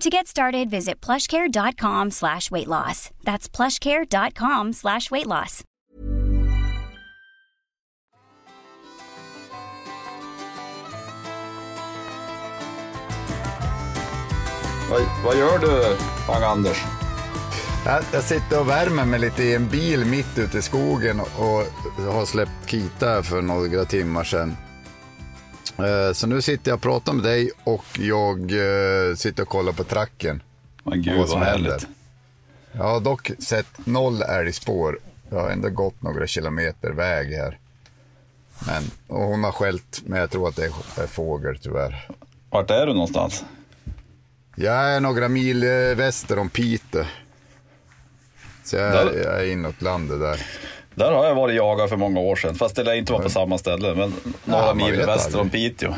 To get started, visit plushcare.com slash weight loss. That's plushcare.com slash weight loss. Vad, vad gör du, Pang-Anders? Jag, jag sitter och värmer mig lite i en bil mitt ute i skogen och har släppt Kita för några timmar sedan. Eh, Så nu sitter jag och pratar med dig och jag eh, sitter och kollar på tracken. Men gud vad som vad händer. härligt. Jag har dock sett noll älgspår. Jag har ändå gått några kilometer väg här. Men, och hon har skällt, men jag tror att det är, är fågel tyvärr. Vart är du någonstans? Jag är några mil eh, väster om Piteå. Så jag, Där- jag är inåt landet där. Där har jag varit jagad för många år sedan, fast det lär inte vara på samma ställe. Men några man mil väster om Piteå.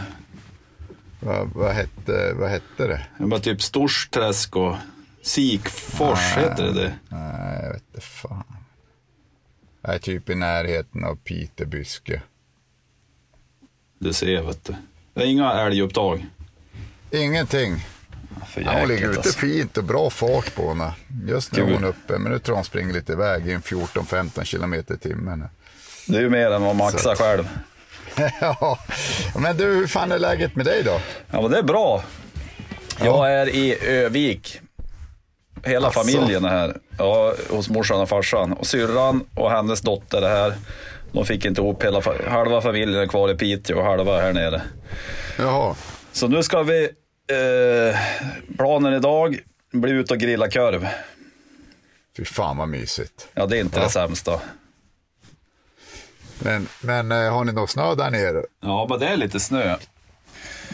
Vad, vad, hette, vad hette det? Det var typ Storsträsk och Sikfors, heter det det? Nej, jag vet inte fan. Jag är typ i närheten av Pitebyske. Du ser, vet du. Det är inga älgupptag. Ingenting. För Ja, hon ligger jäkligt, ute alltså. fint och bra fart på henne. Just nu är hon uppe, men nu tror jag hon springer lite iväg i en 14-15 kilometer i timmen. Det är ju mer än vad Maxa Så. själv. ja, men du, hur fan är läget med dig då? Ja, men det är bra. Jag är i Övik. Hela Asså? familjen är här. Ja, hos morsan och farsan. Och syrran och hennes dotter är här. De fick inte ihop hela, halva familjen är kvar i Piteå och halva här nere. Jaha, Så nu ska vi, eh, planen idag, bli ut och grilla korv. fy fan vad mysigt. Ja, det är inte Ja. det sämsta. Men, men eh, har ni någon snö där nere? Ja, men det är lite snö.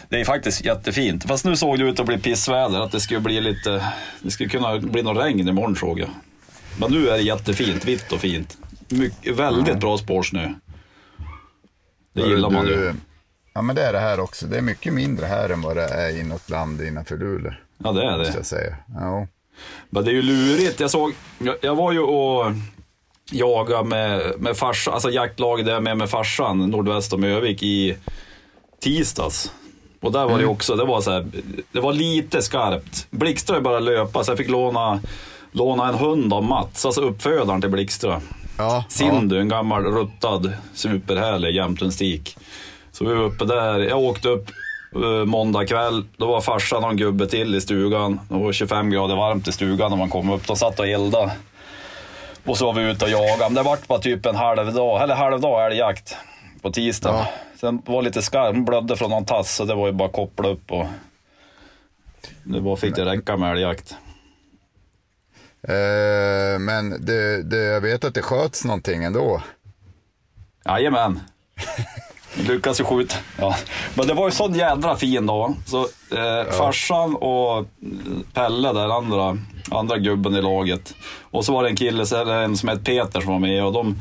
Det är faktiskt jättefint. Fast nu såg det ut att bli pissväder, att det skulle bli lite, det skulle kunna bli någon regn imorgon såg jag. Men nu är det jättefint, vitt och fint. Mycket, väldigt bra spårsnö. Det gillar man du, ju. Ja, men det är det här också. Det är mycket mindre här än vad det är inåt land innanför Luleå. Ja, det är det. jag säga. Ja. Men det är ju lurigt. Jag såg, jag, jag var ju och jagade med, med farsan, alltså jaktlaget där med med farsan, nordväst om Övik i tisdags. Och där var det också, det var så här, det var lite skarpt. Blixtra bara löpa så jag fick låna, låna en hund av Mats, alltså uppfödaren till Blixtra. Ja, Sindu, en gammal ruttad, superhärlig jämtenstik. Så vi var uppe där. Jag åkte upp eh, måndag kväll. Då var farsan och en gubbe till i stugan. Det var 25 grader varmt i stugan när man kom upp. De satt och eldade. Och så var vi ute och jagade. Men det vart bara typ en halv dag, eller halv dag älgjakt på tisdagen. Ja. Sen var lite skarpt, blödde från någon tass så det var ju bara att koppla upp och det var, fick det räcka med älgjakt. Eh, men det, det, jag vet att det sköts någonting ändå. Jajamän. Lyckas ju skjuta. Ja. Men det var ju sån jädra fin dag. Så eh, farsan och Pelle, där andra, andra gubben i laget. Och så var det en kille en som hette Peter som var med. Och de,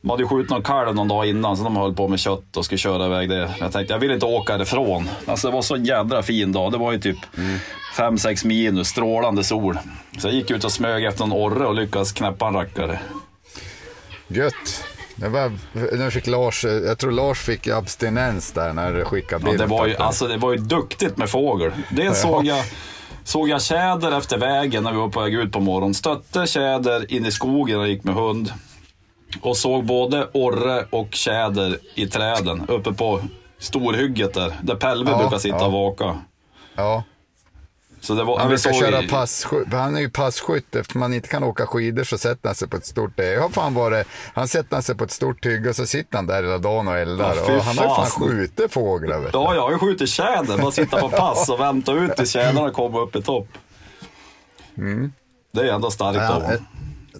de hade ju skjutit någon kalv någon dag innan så de höll på med kött och skulle köra iväg det. Jag tänkte jag vill inte åka härifrån. Alltså det var så jädra fin dag. Det var ju typ 5-6 minus, strålande sol. Så jag gick ut och smög efter en orre och lyckades knäppa en rackare. Gött. Det var, nu fick Lars, jag tror Lars fick abstinens där när du skickade Ja, bild. det, var ju, det. alltså, det var ju duktigt med fågel. Dels såg jag, såg jag tjäder efter vägen när vi var på väg ut på morgonen. Stötte tjäder in i skogen och gick med hund. Och såg både orre och tjäder i träden uppe på storhygget där. Där Pelve Ja, brukar sitta ja. och vaka. Ja, Så det var, Han brukar köra i- passkytt. Han är ju passkytt. Eftersom man inte kan åka skidor så sätter han sig på ett stort... Jag har fan varit... Han sätter sig på ett stort hygge och så sitter han där hela dagen och eldar. Ja, och han har ju fan skjutit fåglar. Vet. Ja, jag har ju skjutit tjäder. Bara sitta på pass och vänta ut tills tjädrarna kommer upp i topp. Det är ändå starkt Ja, av eh, honom.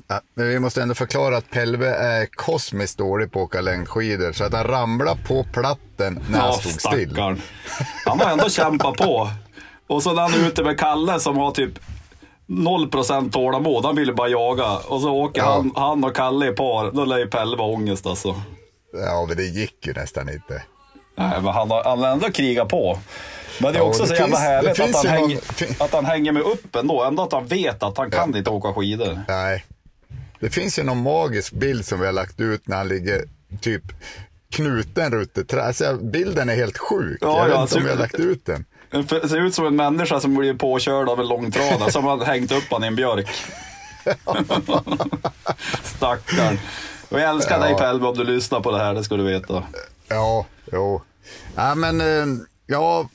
ja, men vi måste ändå förklara att Pelve är kosmiskt dålig på att åka längdskidor. Så att han ramlade på platten när han Ja, stod still. stackarn. Han har ändå kämpat på. Och så när han är ute med Kalle som har typ 0% tålamod. Han vill ju bara jaga. Och så åker Ja. han, han och Kalle i par. Då lär ju Pelle vara ångest alltså. Ja, men det gick ju nästan inte. Nej, men han har, han har ändå krigat på. Men det är Ja, också det så jävla finns- det härligt att han, någon- fin- att han hänger med upp ändå. Ändå att han vet att han kan inte åka skidor. Nej. Det finns ju någon magisk bild som vi har lagt ut när han ligger typ knuten runt ett träd. Alltså, bilden är helt sjuk. Ja, jag vet ja, inte om så- vi har lagt ut den. Det ser ut som en människa som blir påkörd av en långtradare som har hängt upp han i en björk. Stackarn. Och jag älskar dig Ja. Pelve om du lyssnar på det här, det ska du veta. Ja, jo. Ja, men eh, ja,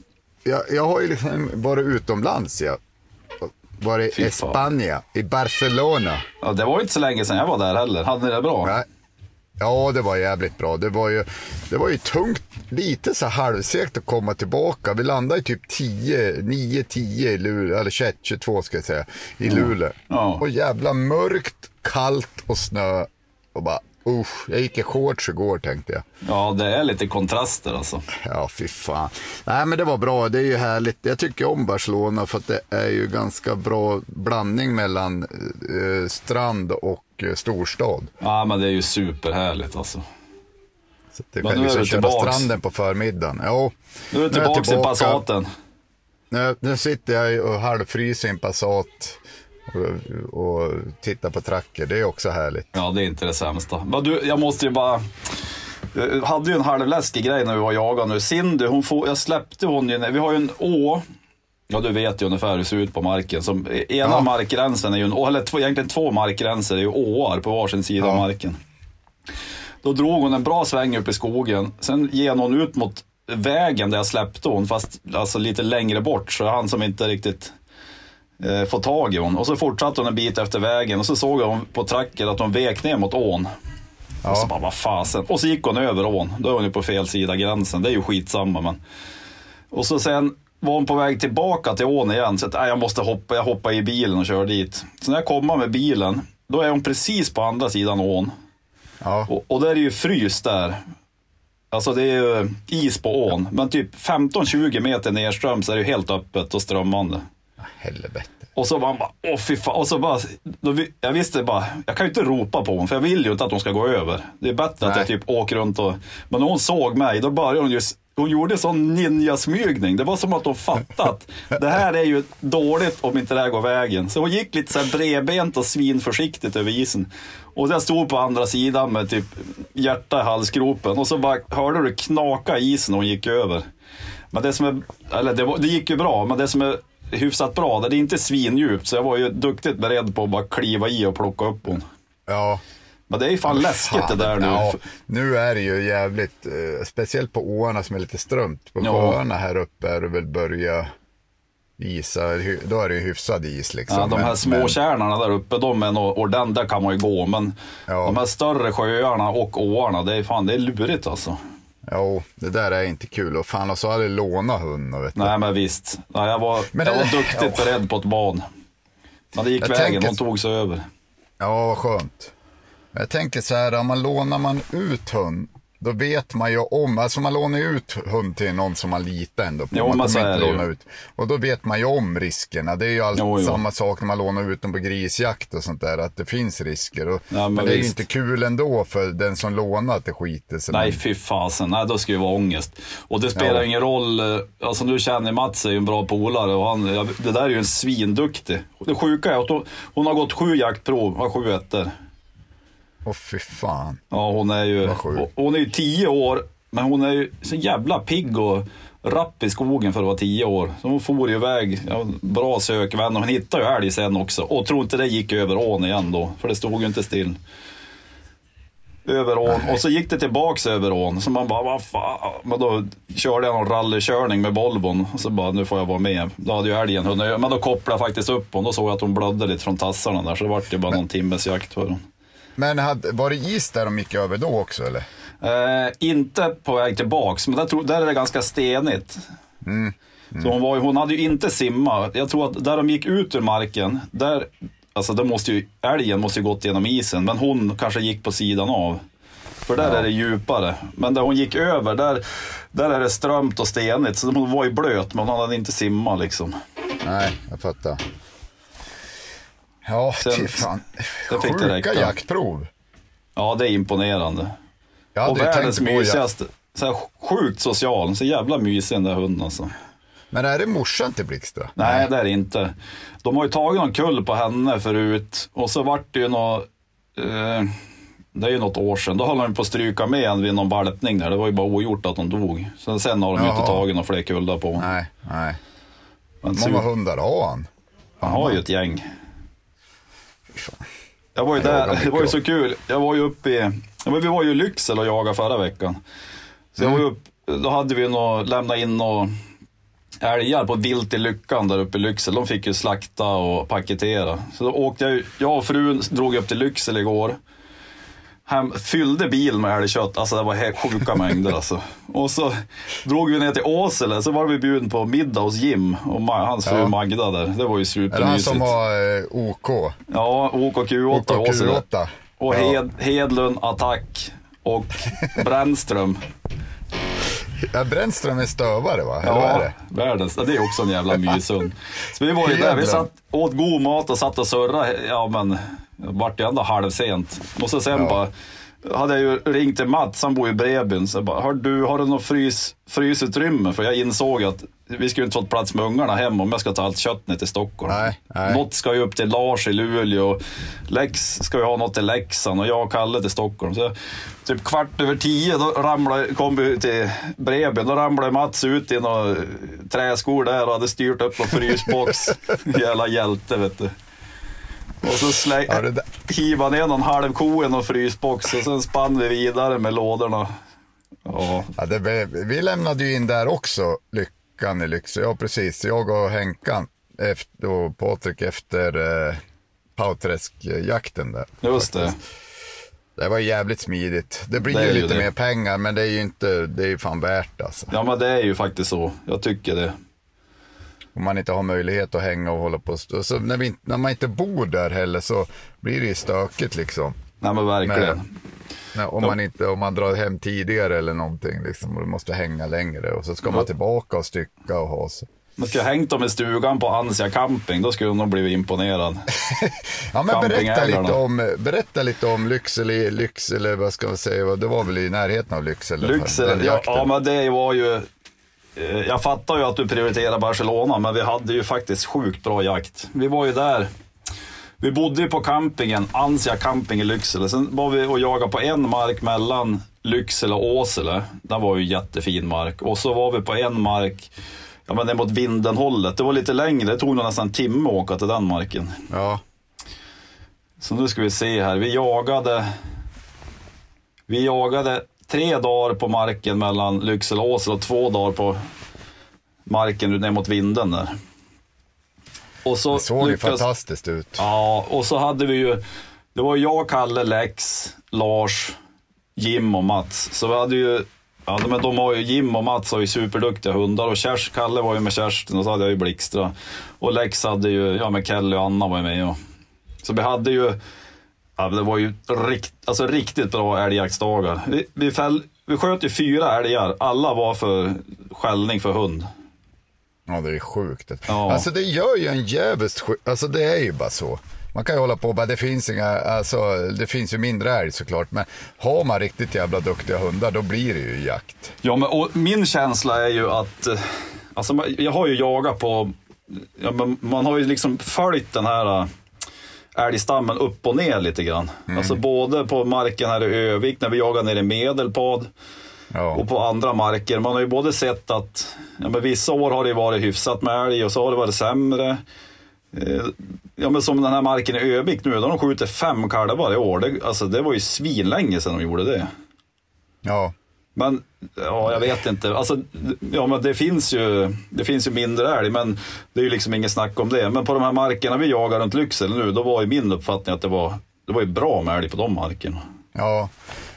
jag, jag har ju liksom varit utomlands. Ja. Varit i. Spanien, i Barcelona. Ja, det var ju inte så länge sedan jag var där heller. Hade ni det bra? Nej. Ja, det var jävligt bra. Det var ju, det var ju tungt, lite så halvsegt att komma tillbaka. Vi landade i typ 10, 9, 10 i Luleå, eller 21, 22 ska jag säga, i Luleå. Ja. Och jävla mörkt, kallt och snö. Och bara, usch, jag gick i shorts igår tänkte jag. Ja, det är lite kontraster alltså. Ja, fy fan. Nej, men det var bra. Det är ju härligt. Jag tycker om Barcelona för att det är ju ganska bra blandning mellan eh, strand och eh, storstad. Ja, men det är ju superhärligt alltså. Så det Men kan nu är liksom du köra tillbaks. stranden på förmiddagen. Jo, Nu är du Nu är jag tillbaks i tillbaka. Passaten. nu, nu sitter jag och halvfryser i en Passat och, och tittar på tracker. Det är också härligt. Ja, det är inte det sämsta. Men du, jag måste ju bara... Jag hade ju en halvläskig grej när vi var jagade nu. Cindy, hon får, jag släppte hon ju, vi har ju en å. Ja, du vet ju ungefär hur det ser ut på marken. Som, ena Ja. markgränsen är ju en å, eller två, egentligen två markgränser är ju åar på varsin sida av Ja. marken. Då drog hon en bra sväng upp i skogen. Sen gen hon ut mot vägen där jag släppte hon, fast alltså lite längre bort. Så han som inte riktigt eh, får tag i hon. Och så fortsatte hon en bit efter vägen och så såg hon på tracker att hon vek ner mot ån. Och så Ja, bara, vad fasen. Och så gick hon över ån. Då är hon ju på fel sida gränsen. Det är ju skitsamma men. Och så sen var hon på väg tillbaka till ån igen. Så att, nej, jag måste hoppa. Jag hoppade i bilen och kör dit. Så när jag kommer med bilen, då är hon precis på andra sidan ån. ja. Och, och där är ju frys där. Alltså det är ju is på ån. Men typ 15-20 meter nedströms är det ju helt öppet och strömmande. Helvete. Och så han bara, åh fy fan. Och så bara, då, jag visste bara, jag kan ju inte ropa på hon för jag vill ju inte att hon ska gå över. Det är bättre att Nej. jag typ åker runt och... Men när hon såg mig, då började hon ju... Hon gjorde sån ninjasmygning. Det var som att hon fattat. Det här är ju dåligt om inte det här går vägen. Så hon gick lite så här bredbent och svinförsiktigt över isen. Och jag stod på andra sidan med typ hjärta i halsgropen. Och så bara hörde du knaka i isen och hon gick över. Men det som är, eller det, var, det gick ju bra, men det som är hyfsat bra, det är inte svindjupt. Så jag var ju duktigt beredd på att bara kliva i och plocka upp hon. Ja. Men det är ju fan läskigt det där nu. Ja, nu är det ju jävligt, eh, speciellt på åarna som är lite strömt. På Ja. sjöarna här uppe är det väl börja isa, då är det ju hyfsad is liksom. Ja, de här Men- små men- kärnorna där uppe, de är nog ordentliga, där kan man ju gå. Men Ja. de här större sjöarna och åarna, det är fan det är lurigt alltså. Jo, det där är inte kul. Och fan, och så hade jag lånat hund. Vet du. Nej men visst. Nej, jag var, Men jag det- var duktigt ja. beredd på ett bad. Men det gick Jag vägen, tänker- hon tog sig över. Ja, vad skönt. Jag tänker så här, om man lånar man ut hund, då vet man ju om, alltså man lånar ut hund till någon som man litar ändå på. Jo, man kommer inte låna ut. Och då vet man ju om riskerna. Det är ju allt Jo, jo. samma sak när man lånar ut dem på grisjakt och sånt där, att det finns risker. Och, Ja, men men det är ju inte kul ändå för den som lånar att det skiter sig. Nej Men- fy fasen, nej då ska det vara ångest. Och det spelar Ja. ingen roll, eh, alltså du känner Mats är ju en bra polare och han, det där är ju en svinduktig. Det sjuka är att hon, hon har gått sju jaktprov, har sju ettor. Åh fy fan. Ja hon är ju, hon är ju tio år, men hon är ju så jävla pigg och rapp i skogen för att vara tio år. Så hon for ju iväg, ja, bra sökvän och hon hittade ju älg sen också. Och tror inte det gick över ån igen då, för det stod ju inte still. över ån och så gick det tillbaks över ån. Så man bara, vad fan. Men då körde jag någon rallykörning med Volvon och så bara, nu får jag vara med. Då hade ju älgen hunnit, men då kopplade jag faktiskt upp hon. Då såg jag att hon blödde lite från tassarna där, så det vart ju bara någon timmes jakt för hon. Men hade, var det is där de gick över då också eller? Eh, inte på väg tillbaks, men där, tro, där är det ganska stenigt. Så hon, var, ju- hon hade ju inte simmat. Jag tror att där de gick ut ur marken, där, alltså där måste ju, älgen måste ju gått genom isen, men hon kanske gick på sidan av. För där är det djupare. Men där hon gick över, där, där är det strömt och stenigt. Så hon var ju blöt, men hon hade inte simmat liksom. Nej, jag fattar. Ja, Sen- fan. sen Sjuka jaktprov. Ja, det är imponerande. Jag och världens mysigaste. Så här, sjukt social, så jävla mysig den där hunden alltså. Men är det morsan till Blixtra? Nej, det är det inte. De har ju tagit någon kull på henne förut och så vart det ju något, eh, det är ju något år sedan, då höll de på att stryka med en vid någon valpning där. Det var ju bara ogjort att hon dog. Så sen har de ju inte tagit några fler kullar på. Nej, nej. Men Många hundar har han. han har ju ett gäng. Jag var ju där, det var ju så kul. Jag var ju uppe i, vi var ju i Lycksele och jagade förra veckan. Så jag var ju upp, då hade vi nog lämnat in och älgar på Vilt i Lyckan där uppe i Lycksele. De fick ju slakta och paketera. Så då åkte jag, jag och frun drog upp till Lycksele igår. Hem, fyllde bilen med älgkött, alltså det var helt sjuka mängder alltså. Och så drog vi ner till Åsele, så var vi bjuden på middag hos Jim och hans fru Ja. Magda där. Det var ju det han supermysigt. som har eh, OK? Ja, OKQ8 OK Åsele. Q8. Och. Hed, Hedlund, Attack och Brännström. Ja, Brännström är stövare va? Eller Ja, det? världens. Det är också en jävla myshund. Så vi var ju där, vi satt, åt god mat och satt och surrade. Ja men, vart ju ändå halvsent. Och så sen Ja. bara, hade jag ju ringt till Mats, han bor i Bredbyn. Så jag bara, hör du, har du något frys, frysutrymme? För jag insåg att vi skulle inte fått plats med ungarna hem om jag ska ta allt kött ner till Stockholm. Nej, nej. Något ska ju upp till Lars i Luleå. Lex ska ju ha något till Leksand och jag och Kalle till Stockholm. Så typ kvart över tio då ramlade, kom vi till Bredbyn. Då ramlade Mats ut i några träskor där och hade styrt upp någon frysbox. Jävla hjälte vet du. Och så släng, Ja, det där- hivade ner någon halv ko i någon frysbox och sen spann vi vidare med lådorna. Ja, Ja, det, vi lämnade ju in där också, Lyckan i Lycksele. Ja, precis. Jag och Henkan efter, och Patrik efter eh, Pauträskjakten där. just det. Det var jävligt smidigt. Det blir Det ju ju lite det. mer pengar, men det är ju inte, det är ju fan värt alltså. Ja men det är ju faktiskt så. Jag tycker det. Om man inte har möjlighet att hänga och hålla på. Och så när, vi, när man inte bor där heller så blir det ju stökigt liksom. Nej men verkligen. Men- om, man inte, om man drar hem tidigare eller någonting liksom, och måste hänga längre och så ska man tillbaka och stycka och ha sig. Man skulle hängt dem i stugan på Ansia camping, då skulle de nog blivit imponerad. Ja, men berätta lite, om, berätta lite om Lycksele, Lycksele, vad ska man säga, det var väl i närheten av Lycksele? Lycksele, ja, ja men det var ju... eh, Jag fattar ju att du prioriterar Barcelona, men vi hade ju faktiskt sjukt bra jakt. Vi var ju där. Vi bodde ju på campingen, Ansia camping i Lycksele. Sen var vi och jagade på en mark mellan Lycksele och Åsele. Det var ju jättefin mark. Och så var vi på en mark, ja men mot Vindenhållet. Det var lite längre, det tog nog nästan en timme att åka till den marken. Ja, Så nu ska vi se här. Vi jagade, vi jagade tre dagar på marken mellan Lycksele och Åsele och två dagar på marken ner mot vinden där. Och så det såg ju lyckades- fantastiskt ut. Ja, och så hade vi ju, det var jag, Kalle, Lex, Lars, Jim och Mats. Så vi hade ju, ja men de har ju, Jim och Mats har ju superduktiga hundar och Kers, Kalle var ju med Kerstin och så hade jag ju Blixtra. Och Lex hade ju, ja med Kelly och Anna var ju med och. Så vi hade ju, ja det var ju rikt, alltså riktigt bra älgjaktsdagar. Vi, vi, fäll, vi sköt ju fyra älgar, alla var för skällning för hund. Ja, det är sjukt. Ja. Alltså det gör ju en jävligt alltså det är ju bara så. Man kan ju hålla på och bara, det finns inga, alltså det finns ju mindre älg såklart, men har man riktigt jävla duktiga hundar då blir det ju jakt. Ja, men och min känsla är ju att, eh, alltså jag har ju jagat på, ja, men man har ju liksom följt den här eh, älgstammen upp och ner lite grann. Alltså både på marken här i Övik när vi jagar nere i Medelpad Ja. och på andra marker. Man har ju både sett att ja, men vissa år har det varit hyfsat med älg och så har det varit sämre. Eh, Ja men som den här marken i Övik nu, där de skjuter fem kalvar i år. Det, alltså, det var ju svinlänge sedan de gjorde det. Ja, Men, ja jag vet inte. Alltså, ja men det finns ju, det finns ju mindre älg, men det är ju liksom inget snack om det. Men på de här markerna vi jagar runt Lycksele nu, då var ju min uppfattning att det var, det var ju bra med älg på de markerna. ja.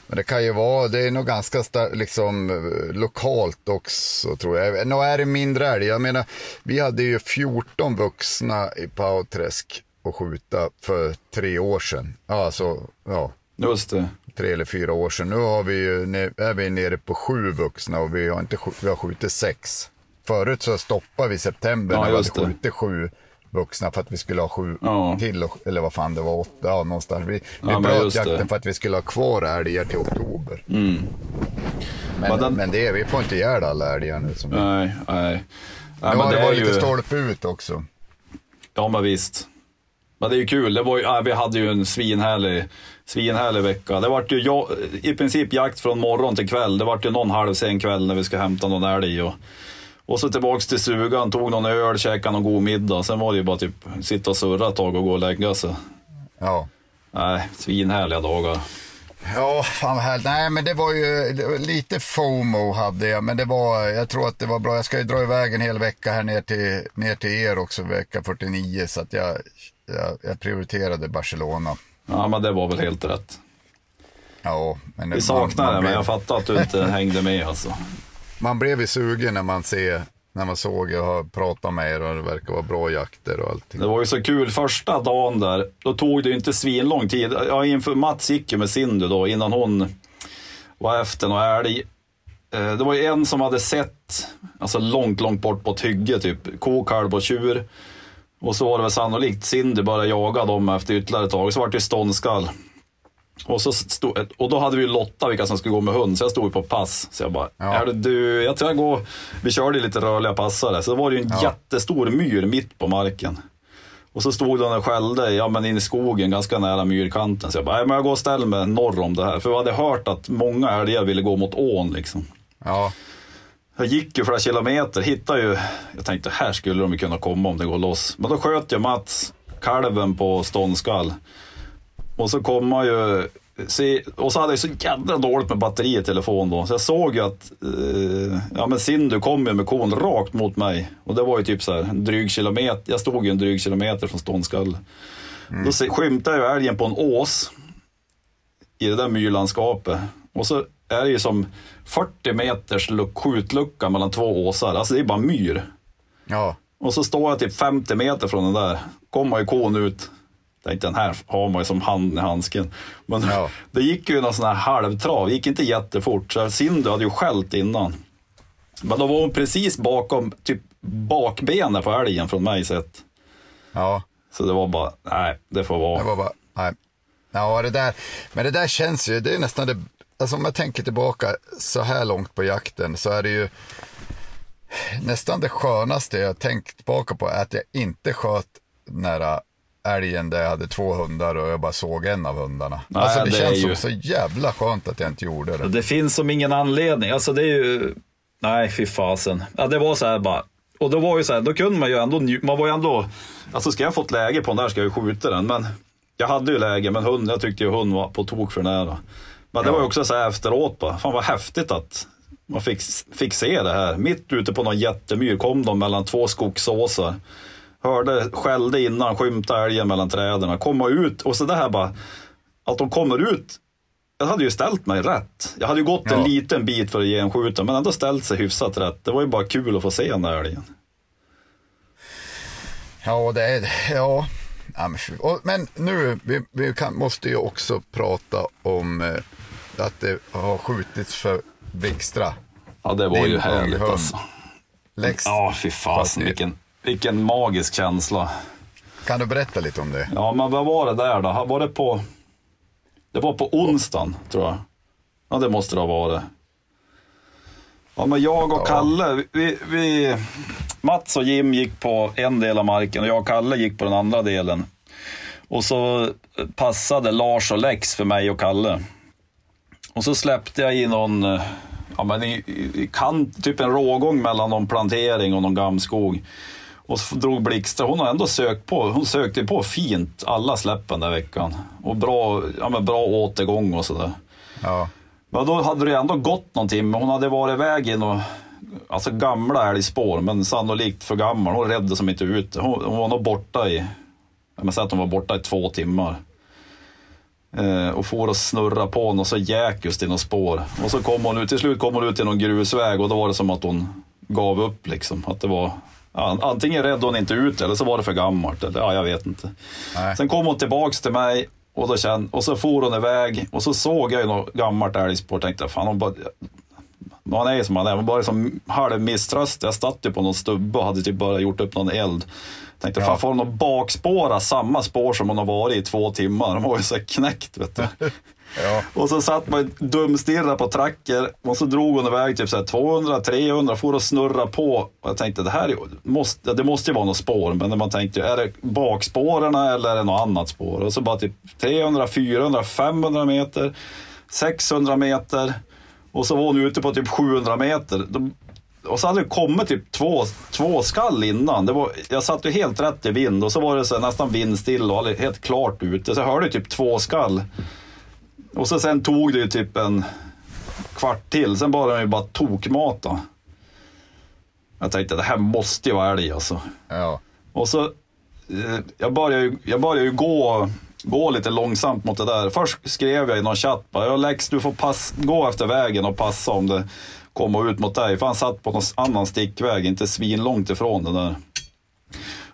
Men det kan ju vara, det är nog ganska liksom, lokalt också tror jag. Nå är det mindre älg. Jag menar, vi hade ju 14 vuxna i Pauträsk att skjuta för tre år sedan. Alltså, ja, Just det. Tre eller fyra år sedan. Nu har vi ju, är vi nere på sju vuxna och vi har, inte, vi har skjutit sex. Förut så stoppade vi i september Ja, när vi hade det. skjutit sju vuxna för att vi skulle ha sju Ja. till, eller vad fan det var, åtta, ja någonstans. Vi, Ja, bröt just det. jakten för att vi skulle ha kvar älgar till oktober. Men, Men den- men det, vi får inte ihjäl alla älgar nu. Som Nej, nej. nej nu men har det är varit ju- lite stolpe ut också. Ja men visst. Men det är ju kul. Det var ju, vi hade ju en svinhärlig, svinhärlig vecka. Det vart ju i princip jakt från morgon till kväll. Det vart ju någon halv sen kväll när vi ska hämta någon älg. Och, och så tillbaks till stugan, tog någon öl, käkade någon god middag. Sen var det ju bara typ sitta och surra ett tag och gå och lägga sig. Ja. Nej, svinhärliga dagar. Ja, fan härligt. Nej, men det var ju lite FOMO hade jag, men det var, jag tror att det var bra. Jag ska ju dra iväg en hel vecka här ner till, ner till er också, vecka 49, så att jag, jag, jag prioriterade Barcelona. Ja men det var väl helt rätt. Ja, men Vi saknar det, men jag fattar att du inte hängde med alltså. man blev ju sugen när man ser, när man såg och pratat med er och det verkar vara bra jakter och allting. Det var ju så kul första dagen där. Då tog det ju inte svinlång tid. Ja, inför Mats gick ju med Cindy då innan hon var efter någon älg. Eh, Det var ju en som hade sett, alltså långt, långt bort på ett hygge, typ ko, kalv och tjur. Och så var det väl sannolikt Cindy började jaga dem efter ytterligare ett tag. Så var det ståndskall. Och, så stod, och då hade vi ju Lotta vilka som skulle gå med hund, så jag stod ju på pass. Så jag bara, Ja. är det du, jag tror jag går, vi körde lite rörliga passare. Så det var det ju en jättestor myr mitt på marken. Och så stod den och skällde ja, men in i skogen ganska nära myrkanten. Så jag bara, "Nej, men jag går och ställer mig norr om det här. För vi hade hört att många älgar ville gå mot ån liksom. Ja, Jag gick ju flera kilometer, hittade ju, jag tänkte här skulle de kunna komma om det går loss. Men då sköt jag Mats, kalven på ståndskall. Och så kom man ju, se, och så hade jag så jävla dåligt med batteri i telefon då. Så jag såg ju att, eh, ja men Sindu kom ju med kon rakt mot mig. Och det var ju typ så här en dryg kilometer, jag stod ju en dryg kilometer från ståndskall. Då se, skymtade jag älgen på en ås i det där myrlandskapet. Och så är det ju som 40 meters luck- skjutlucka mellan två åsar. Alltså det är bara myr. ja, Och så står jag typ 50 meter från den där. Kommer ju kon ut. Tänkte den här har man ju som handen i handsken. Men Ja. det gick ju någon sån här halvtrav. Det gick inte jättefort. Så Sindu hade ju skällt innan. Men då var hon precis bakom, typ bakbenet på älgen från mig sett. ja. Så det var bara, nej, det får vara. Det var bara, nej. Ja, det där, men det där känns ju, det är nästan det, alltså om jag tänker tillbaka så här långt på jakten så är det ju nästan det skönaste jag tänkt tillbaka på är att jag inte sköt nära älgen där jag hade två hundar och jag bara såg en av hundarna. Nej, alltså det, det känns ju- som så jävla skönt att jag inte gjorde det. Det finns som ingen anledning. Alltså det är ju... Nej, fy fasen. Ja, det var så här bara. Och då var ju så här, då kunde man ju ändå Man var ju ändå... Alltså ska jag fått läge på den där ska jag ju skjuta den. Men jag hade ju läge, men hund, jag tyckte ju hund var på tok för nära. Men det var ju också så här efteråt bara. Fan vad häftigt att man fick, fick se det här. Mitt ute på någon jättemyr kom de mellan två skogsåsar. Hörde, skällde innan, skymtade älgen mellan träden. Komma ut och så det här bara. Att de kommer ut jag hade ju ställt mig rätt. Jag hade ju gått en Ja. liten bit för att ge en skjuta, men ändå ställt sig hyfsat rätt. Det var ju bara kul att få se den där älgen. Ja, det är ja. men nu, vi, vi kan, måste ju också prata om eh, att det har skjutits för Blixtra. Ja, det var Din ju härligt unghund. alltså. Lex, Ja, fy fasen vilken, vilken magisk känsla. kan du berätta lite om det? Ja, men vad var det där då? Var det på... Det var på onsdagen, tror jag. Ja, det måste det ha varit. Ja, men jag och. Kalle, vi, vi... Mats och Jim gick på en del av marken och jag och Kalle gick på den andra delen. Och så passade Lars och Lex för mig och Kalle. Och så släppte jag i någon, eh, ja men i, i kant, typ en rågång mellan någon plantering och någon gamskog. Och så drog Blixtra, hon har ändå sökt på, hon sökte på fint alla släppen den veckan. Och bra, ja, men bra återgång och sådär. Ja. Men då hade det ändå gått någon timme. Hon hade varit iväg i några alltså gamla älgspår, men sannolikt för gammal. Hon redde som inte ut. Hon, hon var nog borta i, jag säger att hon var borta i två timmar. Eh, och får och snurra på något så jäkust i något spår. Och så kom hon ut, till slut kom hon ut i någon grusväg och då var det som att hon gav upp liksom. Att det var, antingen räddade hon inte ut eller så var det för gammalt. Eller, ja, jag vet inte. Nej. Sen kom hon tillbaks till mig och, då kände, och så for hon iväg och så såg jag ju något gammalt älgspår och tänkte, fan hon bara, man är ju som man är, man bara som halv misströstig. Jag satt ju på någon stubbe och hade typ bara gjort upp någon eld. Tänkte, Ja. fan får hon att bakspåra samma spår som hon har varit i två timmar? De var ju så knäckt vet du. Ja. Och så satt man dumstirrade på tracker och så drog hon iväg typ så här 200, 300, for och snurra på. Och jag tänkte det här är, måste, det måste ju vara något spår, men man tänkte är det bakspåren eller är det något annat spår? Och så bara typ 300, 400, 500 meter, 600 meter och så var hon ute på typ 700 meter. Då- Och så hade det kommit typ två, två skall innan. Det var, jag satt ju helt rätt i vind och så var det så nästan vindstill och helt klart ute. Så jag hörde typ två skall. Och så sen tog det ju typ en kvart till, sen började den ju bara tokmata. Jag tänkte det här måste ju vara älg alltså. Ja. Och så, eh, jag började ju, jag började ju gå, gå lite långsamt mot det där. Först skrev jag i någon chatt bara, "Ja, Lex du får pass, gå efter vägen och passa om det kommer ut mot dig. För han satt på någon annan stickväg, inte svinlångt ifrån den där.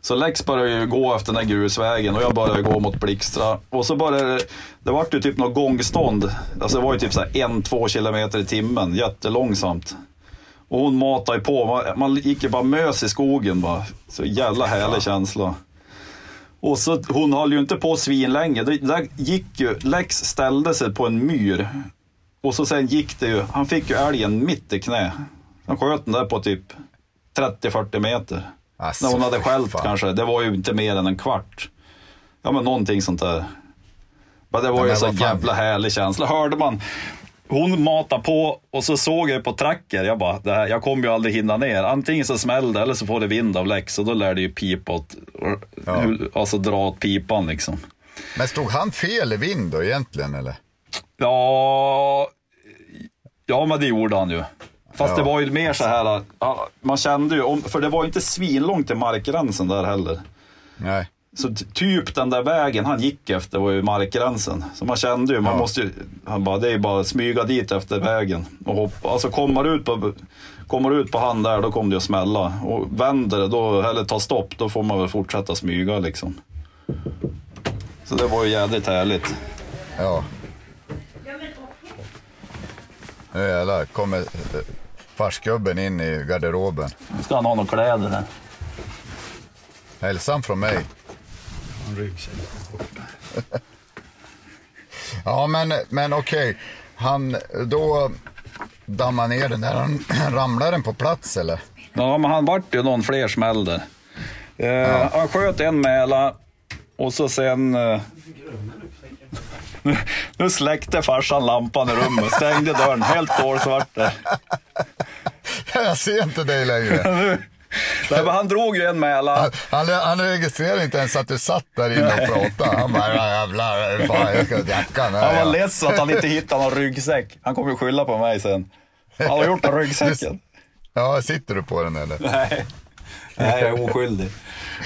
Så Lex började ju gå efter den där grusvägen och jag började gå mot Blixtra. Och så började det, det vart ju typ något gångstånd. Alltså det var ju typ så en, två kilometer i timmen, jättelångsamt. Och hon matade ju på, man, man gick ju bara mös i skogen bara. Så jävla härlig känsla. Och så, hon höll ju inte på svinlänge. Det, där gick ju, Lex ställde sig på en myr. Och så sen gick det ju, han fick ju älgen mitt i knä. Han sköt den där på typ 30-40 meter. Alltså, När hon hade skällt kanske. Det var ju inte mer än en kvart. Ja men någonting sånt där. Men det var ju vad så fan. jävla härlig känsla. Hörde man hon matade på och så såg jag på tracker. Jag bara, det här, jag kommer ju aldrig hinna ner. Antingen så smäller det eller så får det vind av Lex och då lär det ju pipa åt, Ja. alltså dra åt pipan liksom. Men stod han fel i vind då egentligen eller? Ja, ja men det gjorde han ju. Fast Ja. det var ju mer så här, man kände ju, för det var ju inte svinlångt till markgränsen där heller. Nej. Så typ den där vägen han gick efter var ju markgränsen. Så man kände ju, man Ja. måste ju, han bara, det är bara att smyga dit efter vägen. Och hoppa. Alltså kommer du ut på, kommer ut på han där, då kommer det att smälla. Och vänder det, då, eller tar stopp, då får man väl fortsätta smyga liksom. Så det var ju jädrigt härligt. Ja. Nu jävlar kommer eh, farsgubben in i garderoben. Nu ska han ha några kläder där. Hälsan från mig. Ja, men, men okej. Han, då dammar ner den där. Han, ramlar den på plats eller? Ja, men han vart ju någon fler smäll där. Eh, Han sköt en mäla och så sen... Eh, nu, nu släckte farsan lampan i rummet, stängde dörren, helt kolsvart där. Jag ser inte dig längre. Nej, han drog ju en mäla. Han, han, han registrerar inte ens att du satt där inne och pratade. Han bara, "Ja, jävlar, fan jag ska jackan. Han var ja." ledsen att han inte hittade någon ryggsäck. Han kommer ju skylla på mig sen. Han har gjort med ryggsäcken. Ja, sitter du på den eller? Nej, Nej jag är oskyldig.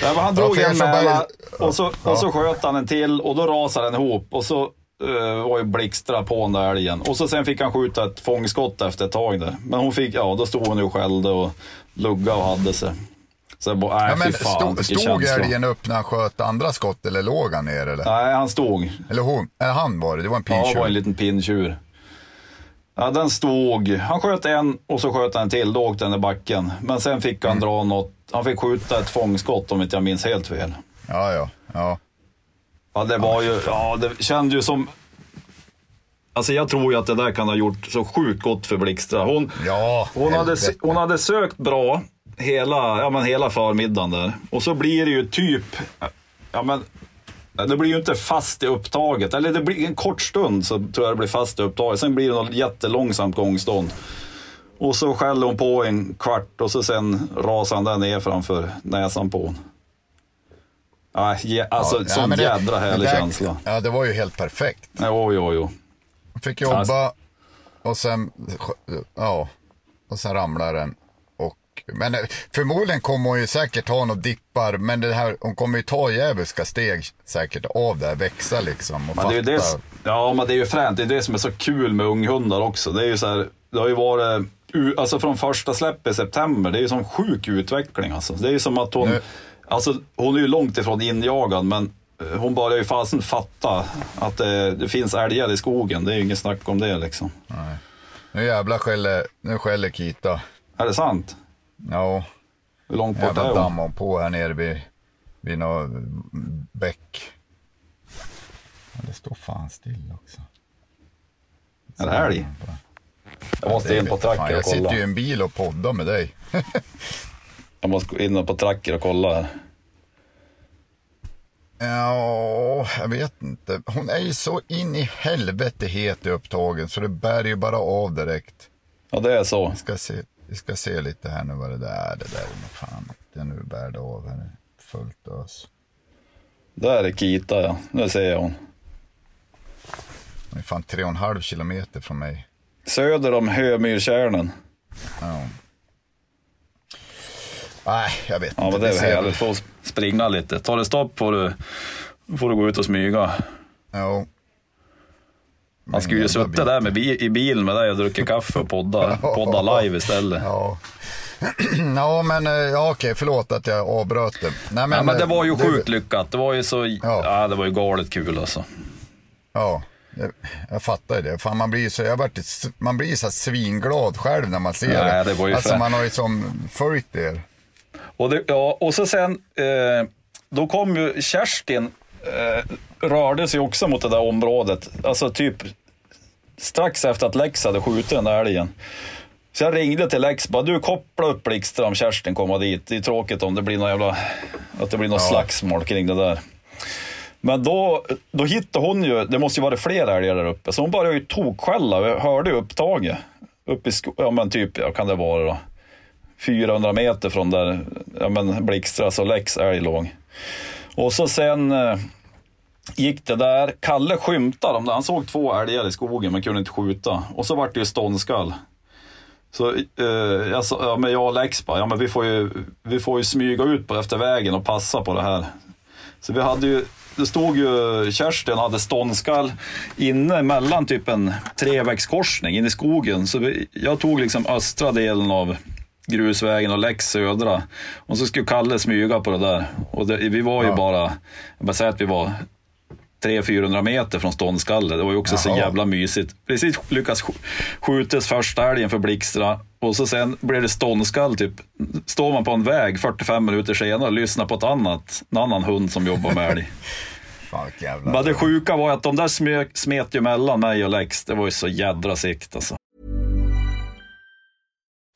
Nej, men han Ja, drog er en som bara- och så, och så sköt han en till och då rasade den ihop. Och så eh, var ju Blixtra på den där älgen. Och så sen fick han skjuta ett fångskott efter ett tag där. Men hon fick, ja då stod hon ju och skällde och lugga och hade sig. Så jag bara, Ja, nej men fan stod, stod älgen upp när han sköt andra skott eller låg han ner eller? Nej, han stod. Eller hon? Eller han var det, det var en Ja, det var en liten pinntjur. Ja, den stod. Han sköt en och så sköt han en till. Då åkte den i backen. Men sen fick han dra något. Han fick skjuta ett fångskott om inte jag minns helt fel. Ja, ja, ja. Ja, det var ju, ja, det kände ju som... Alltså jag tror ju att det där kan ha gjort så sjukt gott för Blixtra. Hon, Ja, hon, hade, hon hade sökt bra hela, ja, men hela förmiddagen där. Och så blir det ju typ, ja men, det blir ju inte fast i upptaget. Eller det blir en kort stund så tror jag det blir fast i upptaget. Sen blir det något jättelångsamt gångstånd. Och så skäller hon på en kvart och så sen rasar han där ner framför näsan på hon. Ah, ja, alltså Ja, sån det- jädra härlig det känsla. Ja, det var ju helt perfekt. Jo, jo, jo. Fick jobba Alltså- och sen, ja, och sen ramlar den. Och, men eh, förmodligen kommer hon ju säkert ha några dippar, men det här, hon kommer ju ta djävulska steg säkert av det här, växa liksom och Men det är det, ja, men det är ju fränt. Det är det som är så kul med unghundar också. Det är ju så här, det har ju varit, alltså från första släppet i september, det är ju sån sjuk utveckling alltså. Det är ju som att hon, Nu- alltså hon är ju långt ifrån injagad, men eh, hon börjar ju fasen fatta att det, det finns älgar i skogen. Det är ju inget snack om det liksom. Nu jävlar skäller, nu skäller Kita. Är det sant? Ja, Hur långt bort är hon? dammar på här nere vid, vid någon bäck. Det står fan still också. Är det älg? Jag måste in på Fan, tracker och jag sitter ju i kolla. en bil och poddar med dig. Jag måste gå in på tracker och kolla. Ja, jag vet inte. Hon är ju så in i helvete het i upptagen så det bär ju bara av direkt. Ja, det är så. Vi ska se, vi ska se lite här nu vad det där är. Det där är nog fan inte nu bär det av. Här är fullt ös. Där är Kita ja. Nu ser jag hon. Hon är fan tre och en halv kilometer från mig. Söder om Hömyrtjärnen. Ja. Nej, jag vet Ja, inte. men det är väl härligt. Få springa lite. Tar det stopp får du, får du gå ut och smyga. Ja. Han skulle ju suttit där med bi- i bilen med dig och druckit kaffe och podda, podda live istället. Ja. ja, men eh, ja, okej, förlåt att jag avbröt det. Nej, Ja, men det var ju eh, sjukt lyckat. Det var ju så, Ja. ja. det var ju galet kul alltså. Ja, jag, jag fattar ju det. Fan, man blir ju så, jag vart, ett- man blir så här svinglad själv när man ser Nej, det. det var ju alltså man har ju som följt er. Och, det, ja, och så sen, eh, då kom ju Kerstin, eh, rörde sig också mot det där området. Alltså typ strax efter att Lex hade skjutit den där älgen. Så jag ringde till Lex bara, du koppla upp Blixtra om Kerstin kommer dit. Det är tråkigt om det blir någon jävla, att det blir något Ja. slagsmål kring det där. Men då, då hittade hon ju, det måste ju vara fler älgar där uppe, så hon började ju tokskälla. Jag hörde ju upptaget. Upp i sko- ja men typ, ja kan det vara då. 400 meter från där ja, men Blixtras och Lex älg låg. Och så sen eh, gick det där. Kalle skymtade dem där. Han såg två älgar i skogen men kunde inte skjuta. Och så vart det ju ståndskall. Så eh, jag, sa, ja, men jag och Lex bara, ja men vi får ju, vi får ju smyga ut på efter vägen och passa på det här. Så vi hade ju, det stod ju Kerstin och hade ståndskall inne mellan typ en trevägskorsning in i skogen. Så vi, jag tog liksom östra delen av grusvägen och Lex södra. Och så skulle Kalle smyga på det där. Och det, vi var ju Ja. bara, jag bara säger att vi var 300-400 meter från ståndskalle. Det var ju också så Jaha. jävla mysigt. Precis lyckas sk- skjutas första älgen för Blixtra och så sen blev det ståndskall typ. Står man på en väg 45 minuter senare och lyssnar på ett annat, en annan hund som jobbar med älg. Fan vilken jävla... Men det sjuka var att de där smet ju mellan mig och Lex. Det var ju så jädra sikt alltså.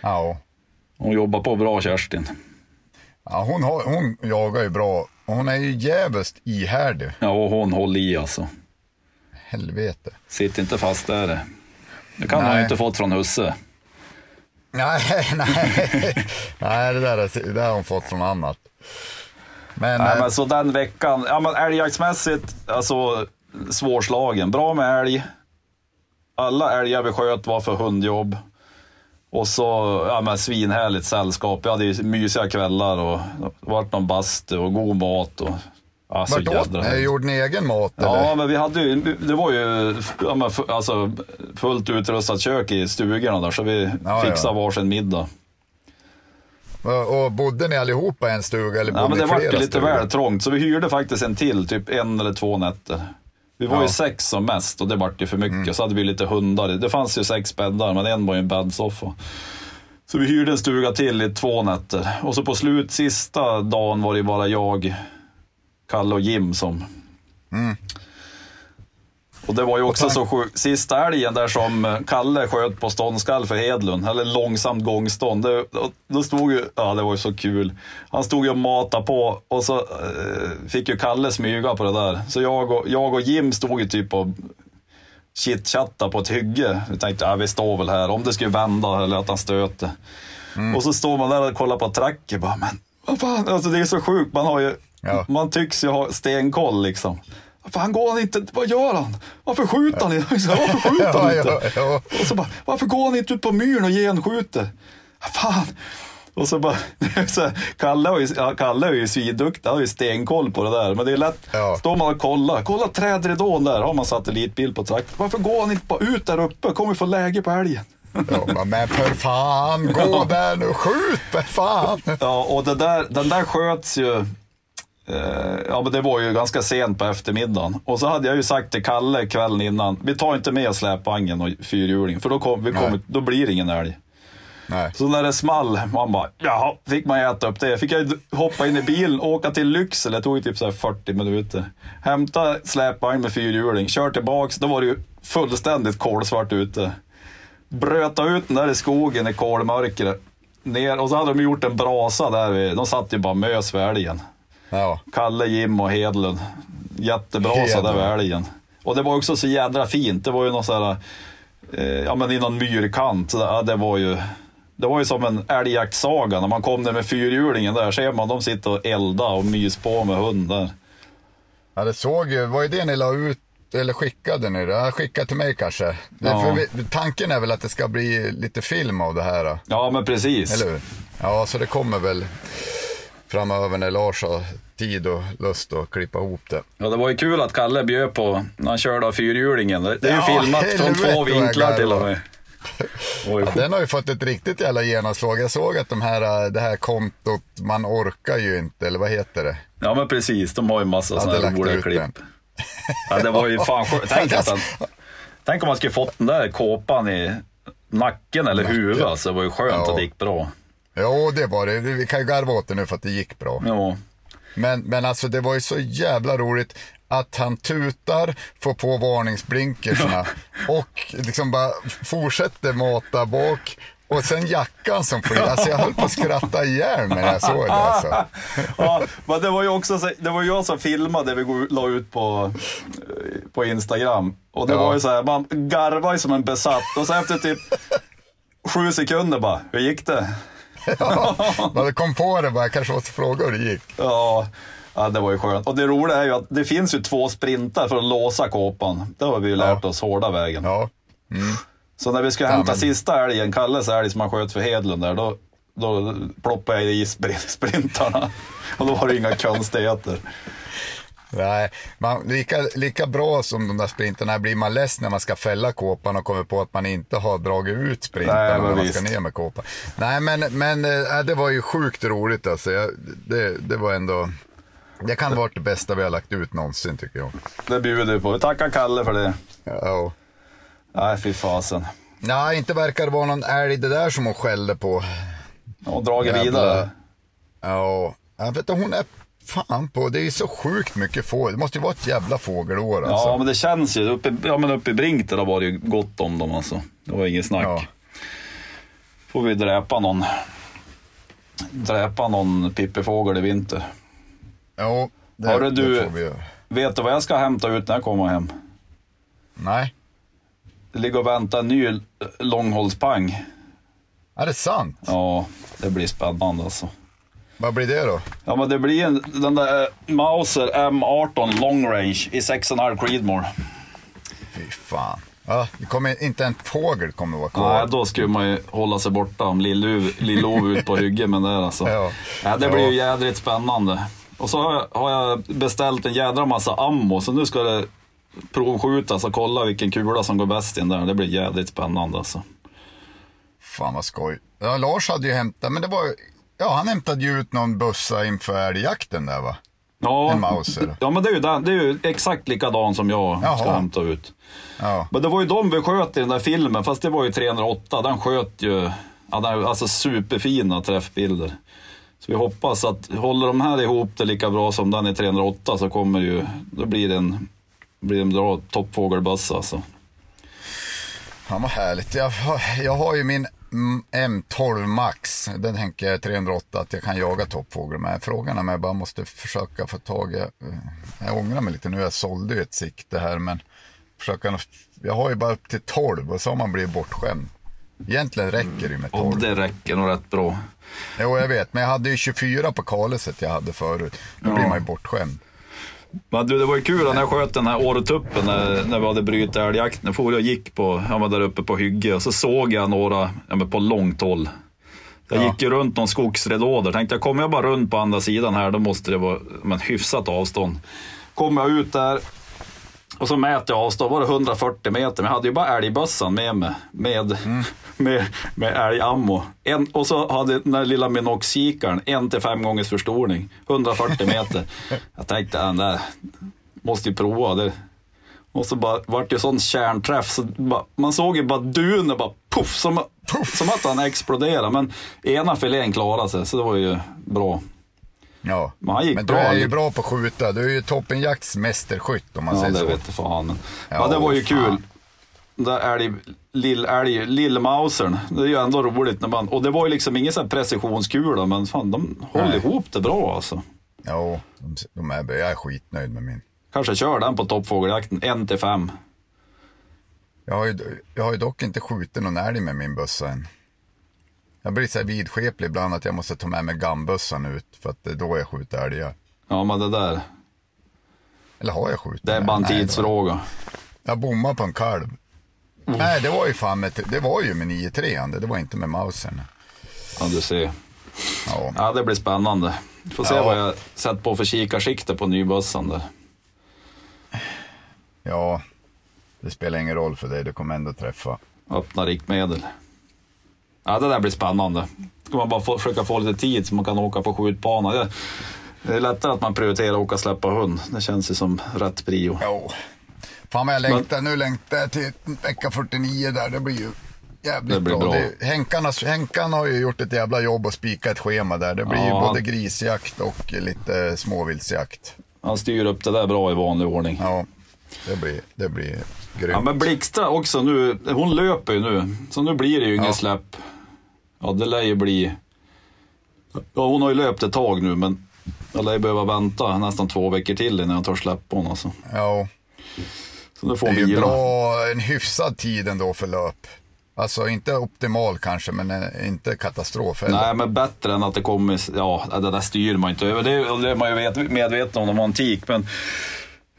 Ja. Hon jobbar på bra Kerstin. ja hon, har, hon jagar ju bra. Hon är ju jävligt ihärdig. Ja, och hon håller i alltså. Helvete. Sitter inte fast där. Det kan Nej. hon ju inte fått från husse. Nej, nej. nej, det där, är, det där har hon fått från annat. Men, Nej, eh, men så den veckan, ja men älgjaktsmässigt, alltså svårslagen. Bra med älg, alla älgar vi sköt var för hundjobb. Och så, ja men svinhärligt sällskap. Vi hade ju mysiga kvällar och det vart någon bastu och god mat. Och, ja, så Vart åt ni? Gjorde ni egen mat Ja, eller? men vi hade ju, det var ju ja, men, alltså, fullt utrustat kök i stugorna där, så vi Ja, fixade ja. varsin middag. Och, bodde ni allihopa i en stuga eller bodde Ja, men det var lite stugor? väl trångt, så vi hyrde faktiskt en till, typ en eller två nätter. Vi var Ja. ju sex som mest och det vart ju för mycket. Så hade vi lite hundar. Det fanns ju sex bäddar, men en var ju en bäddsoffa. Så vi hyrde en stuga till i två nätter. Och så på slut, sista dagen var det bara jag, Kalle och Jim som... Och det var ju också så sjukt. Sista älgen där som eh, Kalle sköt på ståndskall för Hedlund, eller långsamt gångstånd. Det, då- stod ju, ja det var ju så kul. Han stod ju och matade på och så eh, fick ju Kalle smyga på det där. Så jag och, jag och Jim stod ju typ och chitchatta på ett hygge. Vi tänkte, ja, vi står väl här, om det skulle vända eller att han stöter. Och så står man där och kollar på tracker bara, men vad fan, alltså det är så sjukt. Man har ju, Ja. man tycks ju ha stenkoll liksom. Fan går han inte, vad gör han? Varför skjuter han inte? Varför skjuter han Ja, inte? ja, ja. Och så bara, varför går han inte ut på myren och genskjuter? Fan! Och så bara, så Kalle, var ju, ja, Kalle är ju svinduktig, han har ju stenkoll på det där. Men det är lätt, Ja. står man och kollar, kolla trädridån där, har man satellitbild på traktorn. Varför går han inte bara ut där uppe? Kommer få läge på älgen. Ja, men- för fan, gå där nu, skjut för fan! Ja, och det där, den där sköts ju, ja men det var ju ganska sent på eftermiddagen. Och så hade jag ju sagt till Kalle kvällen innan, vi tar inte med släpvagnen och fyrhjulingen, för då, kom, vi kommer, då blir det ingen älg. Nej. Så när det small, man bara, jaha, fick man äta upp det. Fick jag hoppa in i bilen och åka till Lycksele, det tog typ så här 40 minuter. Hämta släpvagn med fyrhjuling, kör tillbaks, då var det ju fullständigt kolsvart ute. Bröta ut den där i skogen i kolmörkret. Ner, och så hade de gjort en brasa där, vid, de satt ju bara mös vid älgen. Ja. Kalle, Jim och Hedlund. Jättebrasa där Hedlund. vid älgen. Och det var också så jädra fint. Det var ju någon sån här, eh, ja men i någon myrkant. Ja, det var ju, det var ju som en älgjaktsaga. När man kom där med fyrhjulingen där, ser man de sitter och eldar och mys på med hund där. Ja, det såg ju, vad är det ni la ut, eller skickade ni det? Skicka till mig kanske. Ja. vi, tanken är väl att det ska bli lite film av det här. då. Ja men precis. Eller hur? Ja, så det kommer väl framöver när Lars har tid och lust att klippa ihop det. Ja, det var ju kul att Kalle bjöd på när han körde av fyrhjulingen. Det är ju Ja, filmat från två vinklar till och med. Ja, den har ju fått ett riktigt jävla genomslag. Jag såg att de här, det här kontot, man orkar ju inte, eller vad heter det? Ja men precis, de har ju massa sådana här roliga klipp. Ja, det var ju fan skönt. Tänk, att han, tänk om man skulle fått den där kåpan i nacken eller huvudet. Alltså, det var ju skönt Ja. att det gick bra. Jo, det var det. Vi kan ju garva åt det nu för att det gick bra. Ja. Men, men alltså det var ju så jävla roligt att han tutar, får på varningsblinkersna och liksom bara fortsätter mata bak. Och sen jackan som flyger. Alltså jag höll på att skratta ihjäl mig när jag såg det. Alltså. ja, men det var ju också så, det var jag som filmade, vi la ut på, eh, på Instagram. Och det Ja. var ju så här, man garvar ju som en besatt. Och så efter typ sju sekunder bara, hur gick det? Man kom på det bara, jag kanske måste fråga hur det gick. Ja, ja, det var ju skönt. Och det roliga är ju att det finns ju två sprintar för att låsa kåpan. Det har vi ju lärt oss hårda vägen. Ja, Så när vi skulle Ja, hämta men- sista älgen, Kalles älg som han sköt för Hedlund där, då, då ploppade jag i spr- sprintarna. Och då var det inga konstigheter. Nej. Man, lika, lika bra som de där sprinterna blir man less när man ska fälla kåpan och kommer på att man inte har dragit ut Nej, men när man ska ner med kåpan. Nej, men, men äh, det var ju sjukt roligt alltså. Jag, det, det var ändå... Det kan varit det bästa vi har lagt ut någonsin tycker jag. Det bjuder vi på. Vi tackar Kalle för det. Ja. Nej, fy fasen. Nej, inte verkar det vara någon älg det där som hon skällde på. Och dragit vidare. Ja, jag vet inte, hon är fan på, det är så sjukt mycket fågel. Det måste ju vara ett jävla fågelår alltså. Ja, men det känns ju. Uppe, ja, men uppe i Brink där var det ju gott om dem alltså. Det var inget snack. Ja. Får vi dräpa någon. Dräpa någon pippifågel i vinter. Jo, det, Hörru, du- det får vi göra. Vet du vad jag ska hämta ut när jag kommer hem? Nej, Det ligger och väntar en ny långhållspang. är det sant? Ja, det blir spännande alltså. Vad blir det då? Ja, men det blir en, den där eh, Mauser M18 long range i 6,5 Creedmoor. Fy fan. Ja, det kommer, inte en fågel kommer vara kvar. Nej, då skulle man ju hålla sig borta om Lill-Ove ut på hygge med det där alltså. Ja. Ja, det blir ju jädrigt spännande. Och så har jag, har jag beställt en jädra massa ammo, så nu ska det provskjutas och kolla vilken kula som går bäst in där. Det blir jädrigt spännande alltså. Fan vad skoj. Ja, Lars hade ju hämtat, men det var Ja, han hämtade ju ut någon bössa inför älgjakten där va? Ja, En Mauser. Ja, men det är, ju den, det är ju exakt likadan som jag ska Jaha. hämta ut. Ja. Men det var ju de vi sköt i den där filmen, fast det var ju 308. Den sköt ju, ja, den, alltså superfina träffbilder. Så vi hoppas att håller de här ihop det lika bra som den i 308 så kommer ju, då blir det en, blir en bra toppfågelbössa alltså. Fan vad härligt. Jag, har- jag har ju min M12 Max. Den tänker jag 308 att jag kan jaga toppfågel med. Frågan är om jag bara måste försöka få tag i. eh, Jag ångrar mig lite nu. Jag sålde ju ett sikte här men försöka, jag har ju bara upp till 12 och så har man blivit bortskämd. Egentligen räcker det med 12. Och det räcker nog rätt bra. Jo, jag vet. Men jag hade ju 24 på kaleset jag hade förut. Då blir Ja. man ju bortskämd. Men du, det var ju kul när jag sköt den här åretuppen när, när vi hade brutit älgjakten. Jag for och gick på, jag var där uppe på hygge och så såg jag några ja, men på långt håll. Jag Ja. gick ju runt någon skogsredå där. Tänkte jag, kommer jag bara runt på andra sidan här, då måste det vara men, hyfsat avstånd. Kommer jag ut där och så mäter jag avstånd, var det 140 meter. Men jag hade ju bara älgbössan med mig, med, med, med älgammo. En, och så hade den där lilla Minox-kikaren, en till fem gångers förstoring, 140 meter. jag tänkte, den där måste ju prova. Det. Och så bara, vart det sån kärnträff, så bara, man såg ju bara dunen bara puff, som, som att han exploderade. Men ena filén klarade sig, så det var ju bra. Ja. Men han gick Men du bra. är ju bra på att skjuta. Du är ju toppenjakts mästerskytt om man Ja, säger det så. vet fan. Men, ja, Ja, det var ju fan. kul. Där älg, lill, älg, lillmausern. Det är ju ändå roligt när man, och det var ju liksom ingen sån här precisionskula, men fan de håller Nej. ihop det bra alltså. Ja, de, de är, jag är skitnöjd med min. Kanske kör den på toppfågeljakten, en till fem. Jag har, ju, jag har ju dock inte skjutit någon älg med min bössa än. Jag blir så här vidskeplig ibland att jag måste ta med mig gambössan ut för att det är då jag skjuter älgar. Ja, men det där, Eller har jag skjutit? det är bara en tidsfråga. Jag bommade på en kalv. Nej, det var ju fan med, det var ju med 9-3, det var inte med Mausern. Ja, du ser. Ja. Ja, det blir spännande. Får se Ja. vad jag sett på för kikarsikte på nybössan där. ja, det spelar ingen roll för dig, du kommer ändå träffa. Öppna riktmedel. Ja, det där blir spännande. Ska man bara få, försöka få lite tid så man kan åka på skjutbana. Det, det är lättare att man prioriterar att åka släppa hund. Det känns ju som rätt prio. Jo. Fan vad jag längtar, nu längtar jag till vecka 49 där, det blir ju jävligt Det blir bra. bra. Det, Henkan, har, Henkan har ju gjort ett jävla jobb och spikat ett schema där. Det blir ju Ja, både han- grisjakt och lite småviltsjakt. Han styr upp det där bra i vanlig ordning. Ja, det blir, det blir grymt. Ja, men Blixtra också nu, hon löper ju nu. Så nu blir det ju ingen Ja. släpp. Ja, det lär ju bli... Ja, hon har ju löpt ett tag nu, men jag lär ju behöva vänta nästan två veckor till innan jag tar släpp på hon alltså. Ja, Så nu får det är ju bra, en hyfsad tid ändå för löp. Alltså inte optimal kanske, men eh, inte katastrof heller. Nej, men bättre än att det kommer... Ja, det där styr man inte över. Det det är man ju vet, medveten om när man har en tik, men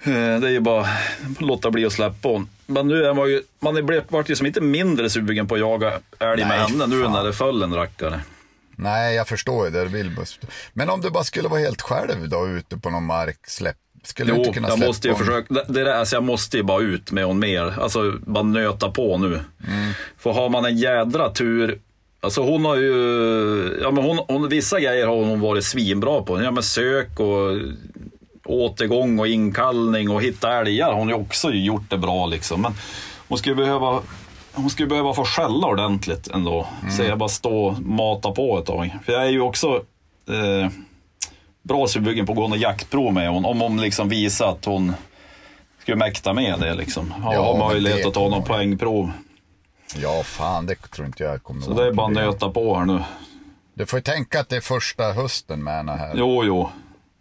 det är ju bara att låta bli att släppa hon. Men nu är man ju... Man är blivit- vart ju som inte mindre sugen på att jaga älg med henne nu när det föll en rackare. Nej, jag förstår ju det. du vill Men om du bara skulle vara helt själv då ute på någon mark, släpp. Skulle du Jo, inte kunna jag släppa måste ju försöka. Det, det där, alltså jag måste ju bara ut med hon mer. Alltså bara nöta på nu. Mm. För har man en jädra tur. Alltså hon har ju, ja men hon, hon, vissa grejer har hon varit svinbra på. Ja men sök och återgång och inkallning och hitta älgar har hon ju också gjort det bra liksom. Men hon skulle behöva hon skulle behöva få skälla ordentligt ändå. Så jag bara stå och mata på ett tag. För jag är ju också eh, bra sugen på att gå något jaktprov med hon. Om hon liksom visar att hon skulle mäkta med det liksom. Ha, Ja, möjlighet att ta någon poängprov. Ja, fan, det tror inte jag kommer Så det är bara att nöta på här nu. Du får ju tänka att det är första hösten med henne här. Jo, jo.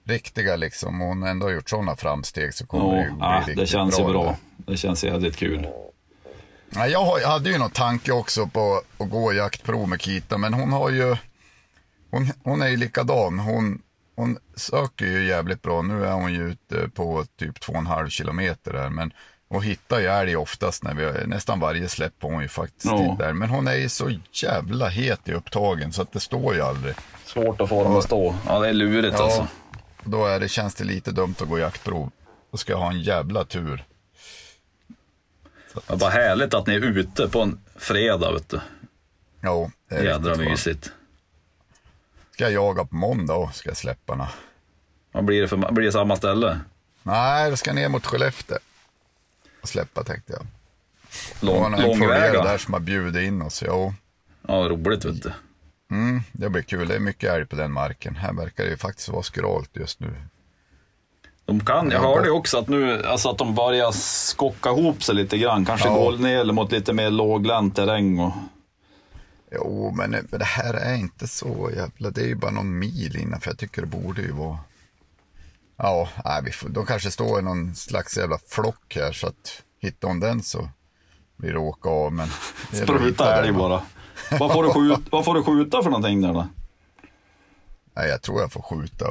Riktiga liksom. Hon har ändå gjort sådana framsteg så kommer det jo. ju bli Ja, riktigt det känns ju det bra. där. Det känns jävligt kul. Nej, jag, har, jag hade ju någon tanke också på att gå jaktprov med Kita, men hon har ju... Hon, hon är ju likadan. Hon, hon söker ju jävligt bra. Nu är hon ju ute på typ två och en halv kilometer där, men Och hittar ju älg oftast när vi, nästan varje släpp har hon ju faktiskt tid där. Men hon är ju så jävla het i upptagen så att det står ju aldrig. Svårt att få dem att stå. Ja, det är lurigt Ja. alltså. Då är det, känns det lite dumt att gå jaktprov. Då ska jag ha en jävla tur. Är bara härligt att ni är ute på en fredag, vet du. Ja, det är Jädra riktigt bra. mysigt. Ska jag jaga på måndag och ska jag släppa den. Vad blir det, för, blir det samma ställe? Nej, jag ska ner mot Skellefteå. Och släppa tänkte jag. Det var Lång, en långväga? där som har bjudit in oss. Jo, Ja, roligt vet du. Mm, det blir kul. Det är mycket älg på den marken. Här verkar det ju faktiskt vara skralt just nu. De kan, jag hörde också att nu, alltså att de börjar skocka ihop sig lite grann. Kanske Ja. gå ner mot lite mer låglänt terräng och... Jo, men det- här är inte så jävla... Det är ju bara någon mil innanför. Jag tycker det borde ju vara... Ja, nej, vi får, de kanske står i någon slags jävla flock här så att hittar hon den så blir det åka av. Men Spruta älg bara. Vad får, du skjuta, vad får du skjuta för någonting där då? Nej, jag tror jag får skjuta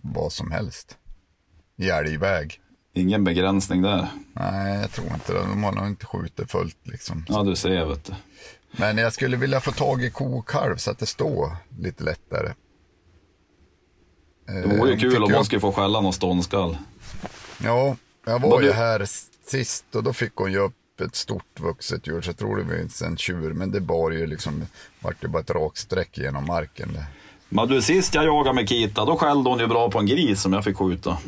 vad som helst. I älgväg. Ingen begränsning där. Nej, jag tror inte det. De har nog inte skjutit fullt liksom. Ja, du ser vet du. Men jag skulle vilja få tag i ko och kalv så att det står lite lättare. Det vore ju kul om man skulle få skälla någon ståndskall. Ja, jag var Vad ju du- här sist och då fick hon ju upp ett stort vuxet djur. Så jag tror var inte en tjur, men det bar ju liksom, vart ju bara ett raksträck genom marken. Där. Men du, sist jag jagade med Kita, då skällde hon ju bra på en gris som jag fick skjuta.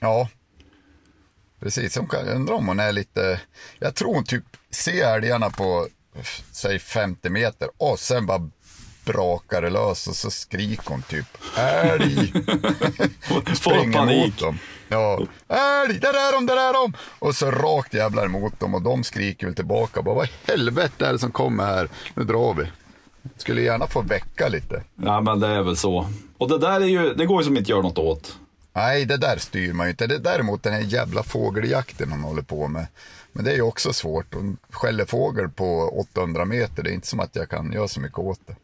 Ja, precis. Hon kan, undrar om hon är lite, jag tror hon typ ser älgarna på, säg 50 meter och sen bara brakar det lös och så skriker hon typ älg. Får panik. mot dem. Ja, älg, där är de, där är de. Och så rakt jävlar emot dem och de skriker väl tillbaka. Bara, vad i helvete är det som kommer här? Nu drar vi. Skulle gärna få väcka lite. Ja, men det är väl så. Och det där är ju, det går ju som inte gör något åt. Nej, det där styr man ju inte. Det är däremot den här jävla fågeljakten hon håller på med. Men det är ju också svårt. Hon skäller fågel på 800 meter. Det är inte som att jag kan göra så mycket åt det.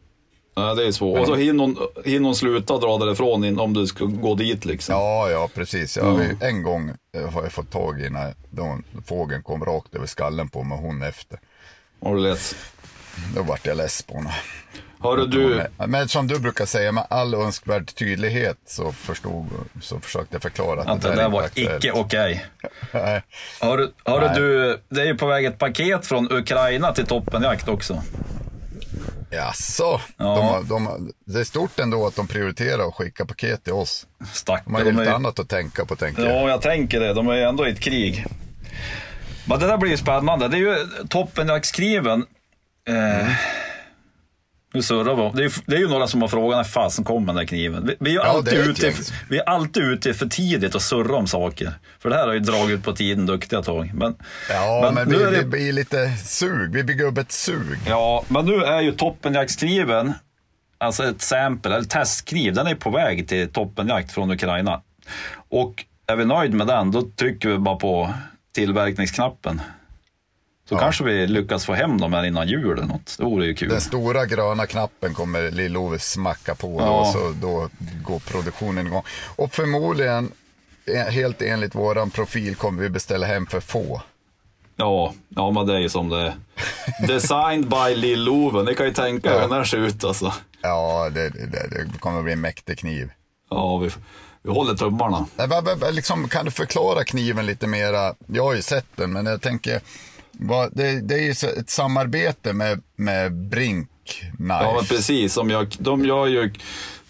Ja, det är svårt. Och så hinner hon, hinner hon sluta dra därifrån in, om du ska gå dit liksom. Ja, ja, precis. Jag ju, en gång eh, har jag fått tag i när de, fågeln kom rakt över skallen på mig, hon efter. Har du läst? Då vart jag less på henne. Hörru du, Men, som du brukar säga, med all önskvärd tydlighet så förstod, så försökte jag förklara att, att det där är var icke okej. Nej. Hörru, hörru Nej. du, det är ju på väg ett paket från Ukraina till toppenjakt också. Jaså? Ja. De de det är stort ändå att de prioriterar att skicka paket till oss. De har ju De lite är, annat att tänka på, tänker jag. ja, jag tänker det. De är ju ändå i ett krig. Men det där blir ju spännande. Det är ju toppenjaktskriven. Eh, nu surrar vi det är, det är ju några som har frågat när fasen kommer den där kniven. Vi, vi, är Ja, alltid är ute, vi är alltid ute för tidigt och surrar om saker. För det här har ju dragit ut på tiden duktiga tag. Men, Ja, men, nu vi, det blir lite sug. Vi bygger upp ett sug. Ja, men nu är ju toppenjaktskniven, alltså ett sample, eller testkniv, den är på väg till toppenjakt från Ukraina. Och är vi nöjd med den, då trycker vi bara på tillverkningsknappen. Så kanske vi lyckas få hem dem här innan jul eller något. Det vore ju kul. Den stora gröna knappen kommer Lill-Ove smacka på Ja. och så då går produktionen igång. Och förmodligen, eh, helt enligt våran profil, kommer vi beställa hem för få. Ja, ja, men det är ju som det är. Designed by Lill-Ove, ni kan ju tänka er hur den ser ut alltså. Ja, det, det, det kommer bli en mäktig kniv. Ja, vi, vi håller tummarna. Liksom, kan du förklara kniven lite mera? Jag har ju sett den, men jag tänker, det, det är ju ett samarbete med, med Brink Knives. Ja, precis. Som jag, de, gör ju,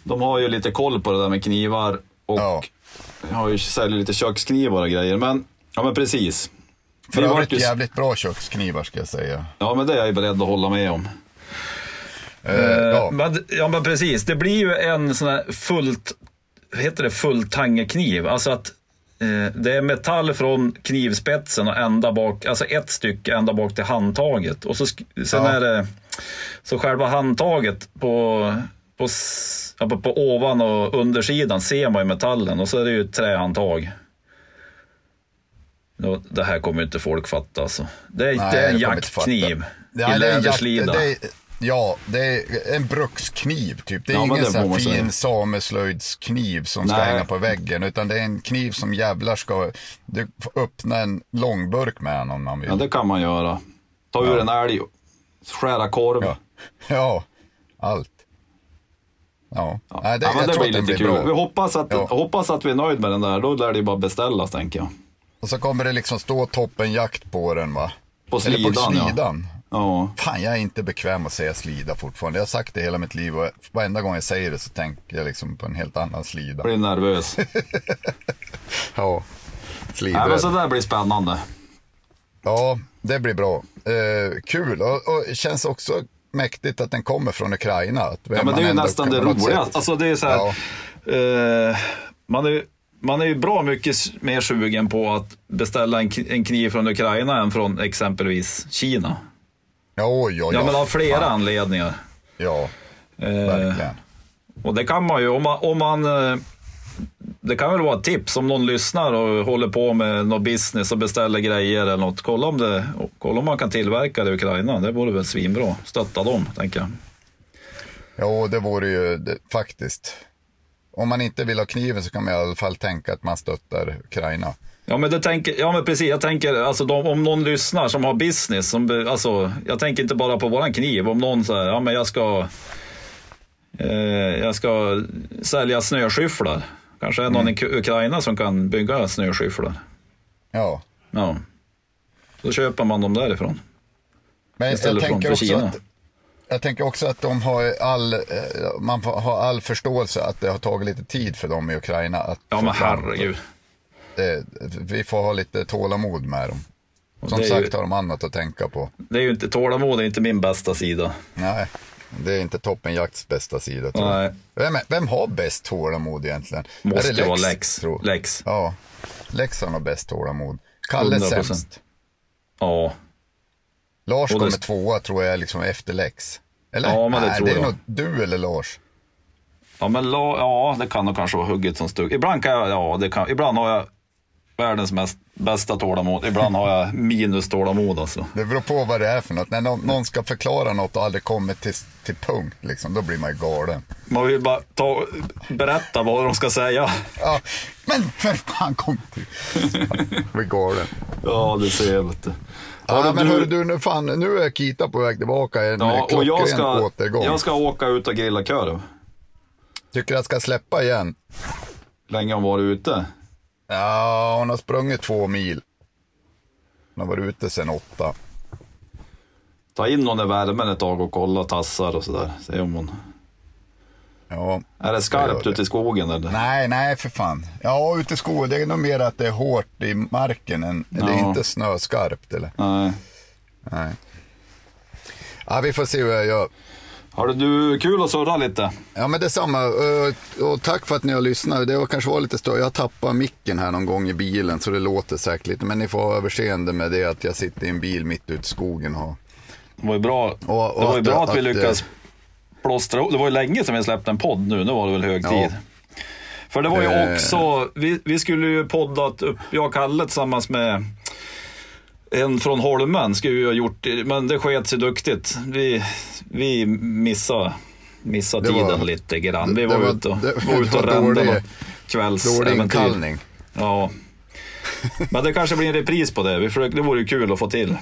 de har ju lite koll på det där med knivar och Ja. har ju säljer lite köksknivar och grejer. Men, ja, men precis. För Vi övrigt ju- jävligt bra köksknivar ska jag säga. Ja, men det är jag ju beredd att hålla med om. Eh, ja. Men, ja, men precis. Det blir ju en sån här fullt, heter det, fulltangekniv. Alltså att det är metall från knivspetsen och ända bak, alltså ett stycke ända bak till handtaget. Och så, sen Ja. är det, så själva handtaget på, på, på, på ovan och undersidan ser man ju metallen och så är det ju ett trähandtag. Det här kommer ju inte folk fatta alltså. Det är, Nej, det är en jaktkniv Ja, i läderslida. Det är, Ja, det är en brukskniv typ. Det är Ja, ingen sån här fin sameslöjdskniv som ska Nej. hänga på väggen. Utan det är en kniv som jävlar ska du får öppna en långburk med den om man vill. Ja, det kan man göra. Ta ur en älg, skära korv. Ja, ja allt. Ja, Nej, det, ja, men det blir lite blir kul. bra. Vi hoppas att, Ja. hoppas att vi är nöjda med den där. Då lär det ju bara beställas, tänker jag. Och så kommer det liksom stå toppenjakt på den va? På Eller slidan, på ja. slidan. Ja. Fan, jag är inte bekväm att säga slida fortfarande. Jag har sagt det hela mitt liv och varenda gång jag säger det så tänker jag liksom på en helt annan slida. Blir nervös. Ja, slida. men så där blir spännande. Ja, det blir bra. Eh, kul och, och känns också mäktigt att den kommer från Ukraina. Att Ja, men det är ju nästan det på något roliga. sätt- Alltså det är så här, eh, man, är, man är ju bra mycket mer sugen på att beställa en kniv från Ukraina än från exempelvis Kina. Ja, oj, oj, Ja, oj. men av flera Fan. anledningar. Ja, Eh, verkligen. och det kan man ju, om man, om man eh, det kan väl vara ett tips om någon lyssnar och håller på med något business och beställer grejer eller något. Kolla om, det, kolla om man kan tillverka det i Ukraina. Det vore väl svinbra. Stötta dem, tänker jag. Ja, det vore ju det, faktiskt. Om man inte vill ha kniven så kan man i alla fall tänka att man stöttar Ukraina. Ja men, det tänker, ja men precis, jag tänker alltså de, om någon lyssnar som har business, som, alltså, jag tänker inte bara på våran kniv, om någon säger, ja men jag ska, eh, jag ska sälja snöskyfflar. Kanske är någon i K- Ukraina som kan bygga snöskyfflar. Ja, Ja. Då köper man dem därifrån. men jag tänker, också att, jag tänker också att de har all, eh, man har all förståelse att det har tagit lite tid för dem i Ukraina. Att Ja men fram- herregud. Det, vi får ha lite tålamod med dem. Som sagt ju- har de annat att tänka på. Det är ju inte, tålamod är inte min bästa sida. Nej, det är inte toppenjakts bästa sida tror jag. Nej. Vem, är- vem har bäst tålamod egentligen? Måste är det vara Lex. tror- Lex. Ja, Lex har nog bäst tålamod. Kalle 100%. sämst. Ja. Lars det- kommer tvåa tror jag liksom efter Lex. Eller? Ja, men det Nej, tror det är jag. nog du eller Lars. Ja, men ja, det kan nog kanske vara hugget som stugg. Ibland kan jag, ja, det kan, ibland har jag världens mest, bästa tålamod. Ibland har jag minus tålamod alltså. Det beror på vad det är för något. När någon, någon ska förklara något och aldrig kommer till, till punkt, liksom, då blir man ju galen. Man vill bara ta, berätta vad de ska säga. Ja, men för fan kom till. Jag blir galen. Ja, det ser jag. Vet du. Ja, men du- hörru du, nu, fan, nu är Kita på väg tillbaka. En Ja, och jag ska, återgång. jag ska åka ut och grilla korv. Tycker jag ska släppa igen? Länge har varit ute. Ja, hon har sprungit två mil. Hon har varit ute sedan åtta. Ta in hon i värmen ett tag och kolla tassar och sådär. Se om hon... Ja. Är det skarpt det. ute i skogen eller? Nej, nej för fan. Ja, ute i skogen. Det är nog mer att det är hårt i marken. Än, Det är Ja. inte snöskarpt eller? Nej. Nej. Ja, vi får se hur jag gör. Har du kul att surra lite? Ja, men detsamma. Eh, Och tack för att ni har lyssnat. Det var kanske var lite större. Jag tappade micken här någon gång i bilen så det låter säkert lite. Men ni får ha överseende med det att jag sitter i en bil mitt ute i skogen. Och... Det var ju bra, Och- och det var ju att- bra att, vi att, lyckades eh, plåstra. Det var ju länge sedan vi släppte en podd nu. Nu var det väl hög Ja. tid. För det var ju Eh. också, vi, vi skulle ju poddat upp, jag och Kalle tillsammans med en från Holmen skulle vi ha gjort, men det sket sig duktigt. Vi, vi missade, missade Det var- tiden lite grann. Vi var, var- ute och, det- var ute och rände något kvälls Dålig äventyr. inkallning. Ja. Men det kanske blir en repris på det. Vi försöker, det vore ju kul att få till.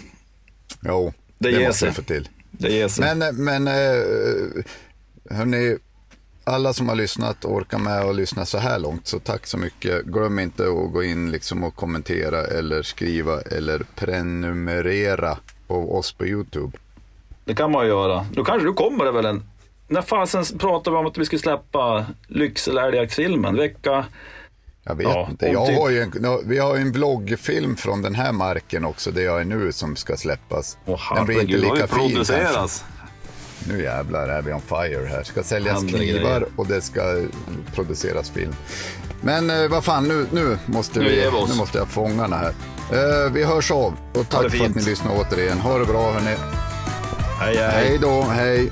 Jo, Det det, ger sig. få till. Det ger sig. Men, men eh, hörni, alla som har lyssnat och orkar med att lyssna så här långt, så tack så mycket. Glöm inte att gå in liksom och kommentera eller skriva eller prenumerera på oss på YouTube. Det kan man ju göra. Då kanske du kommer det väl en... När fasen pratade vi om att vi skulle släppa Lycksele älgjaktsfilmen? Vecka... Jag vet Ja, inte. Jag typ- har ju en, vi har ju en vloggfilm från den här marken också, där jag är nu, som ska släppas. Åh den blir inte lika fin kanske. Nu jävlar är vi on fire här. Ska säljas knivar grejer. och det ska produceras film. Men eh, vad fan, nu, nu, måste Nu vi, nu måste jag fångarna här. Eh, vi hörs av och tack för att ni lyssnar återigen. Ha det bra hörni. Hej, hej. Hej då, hej.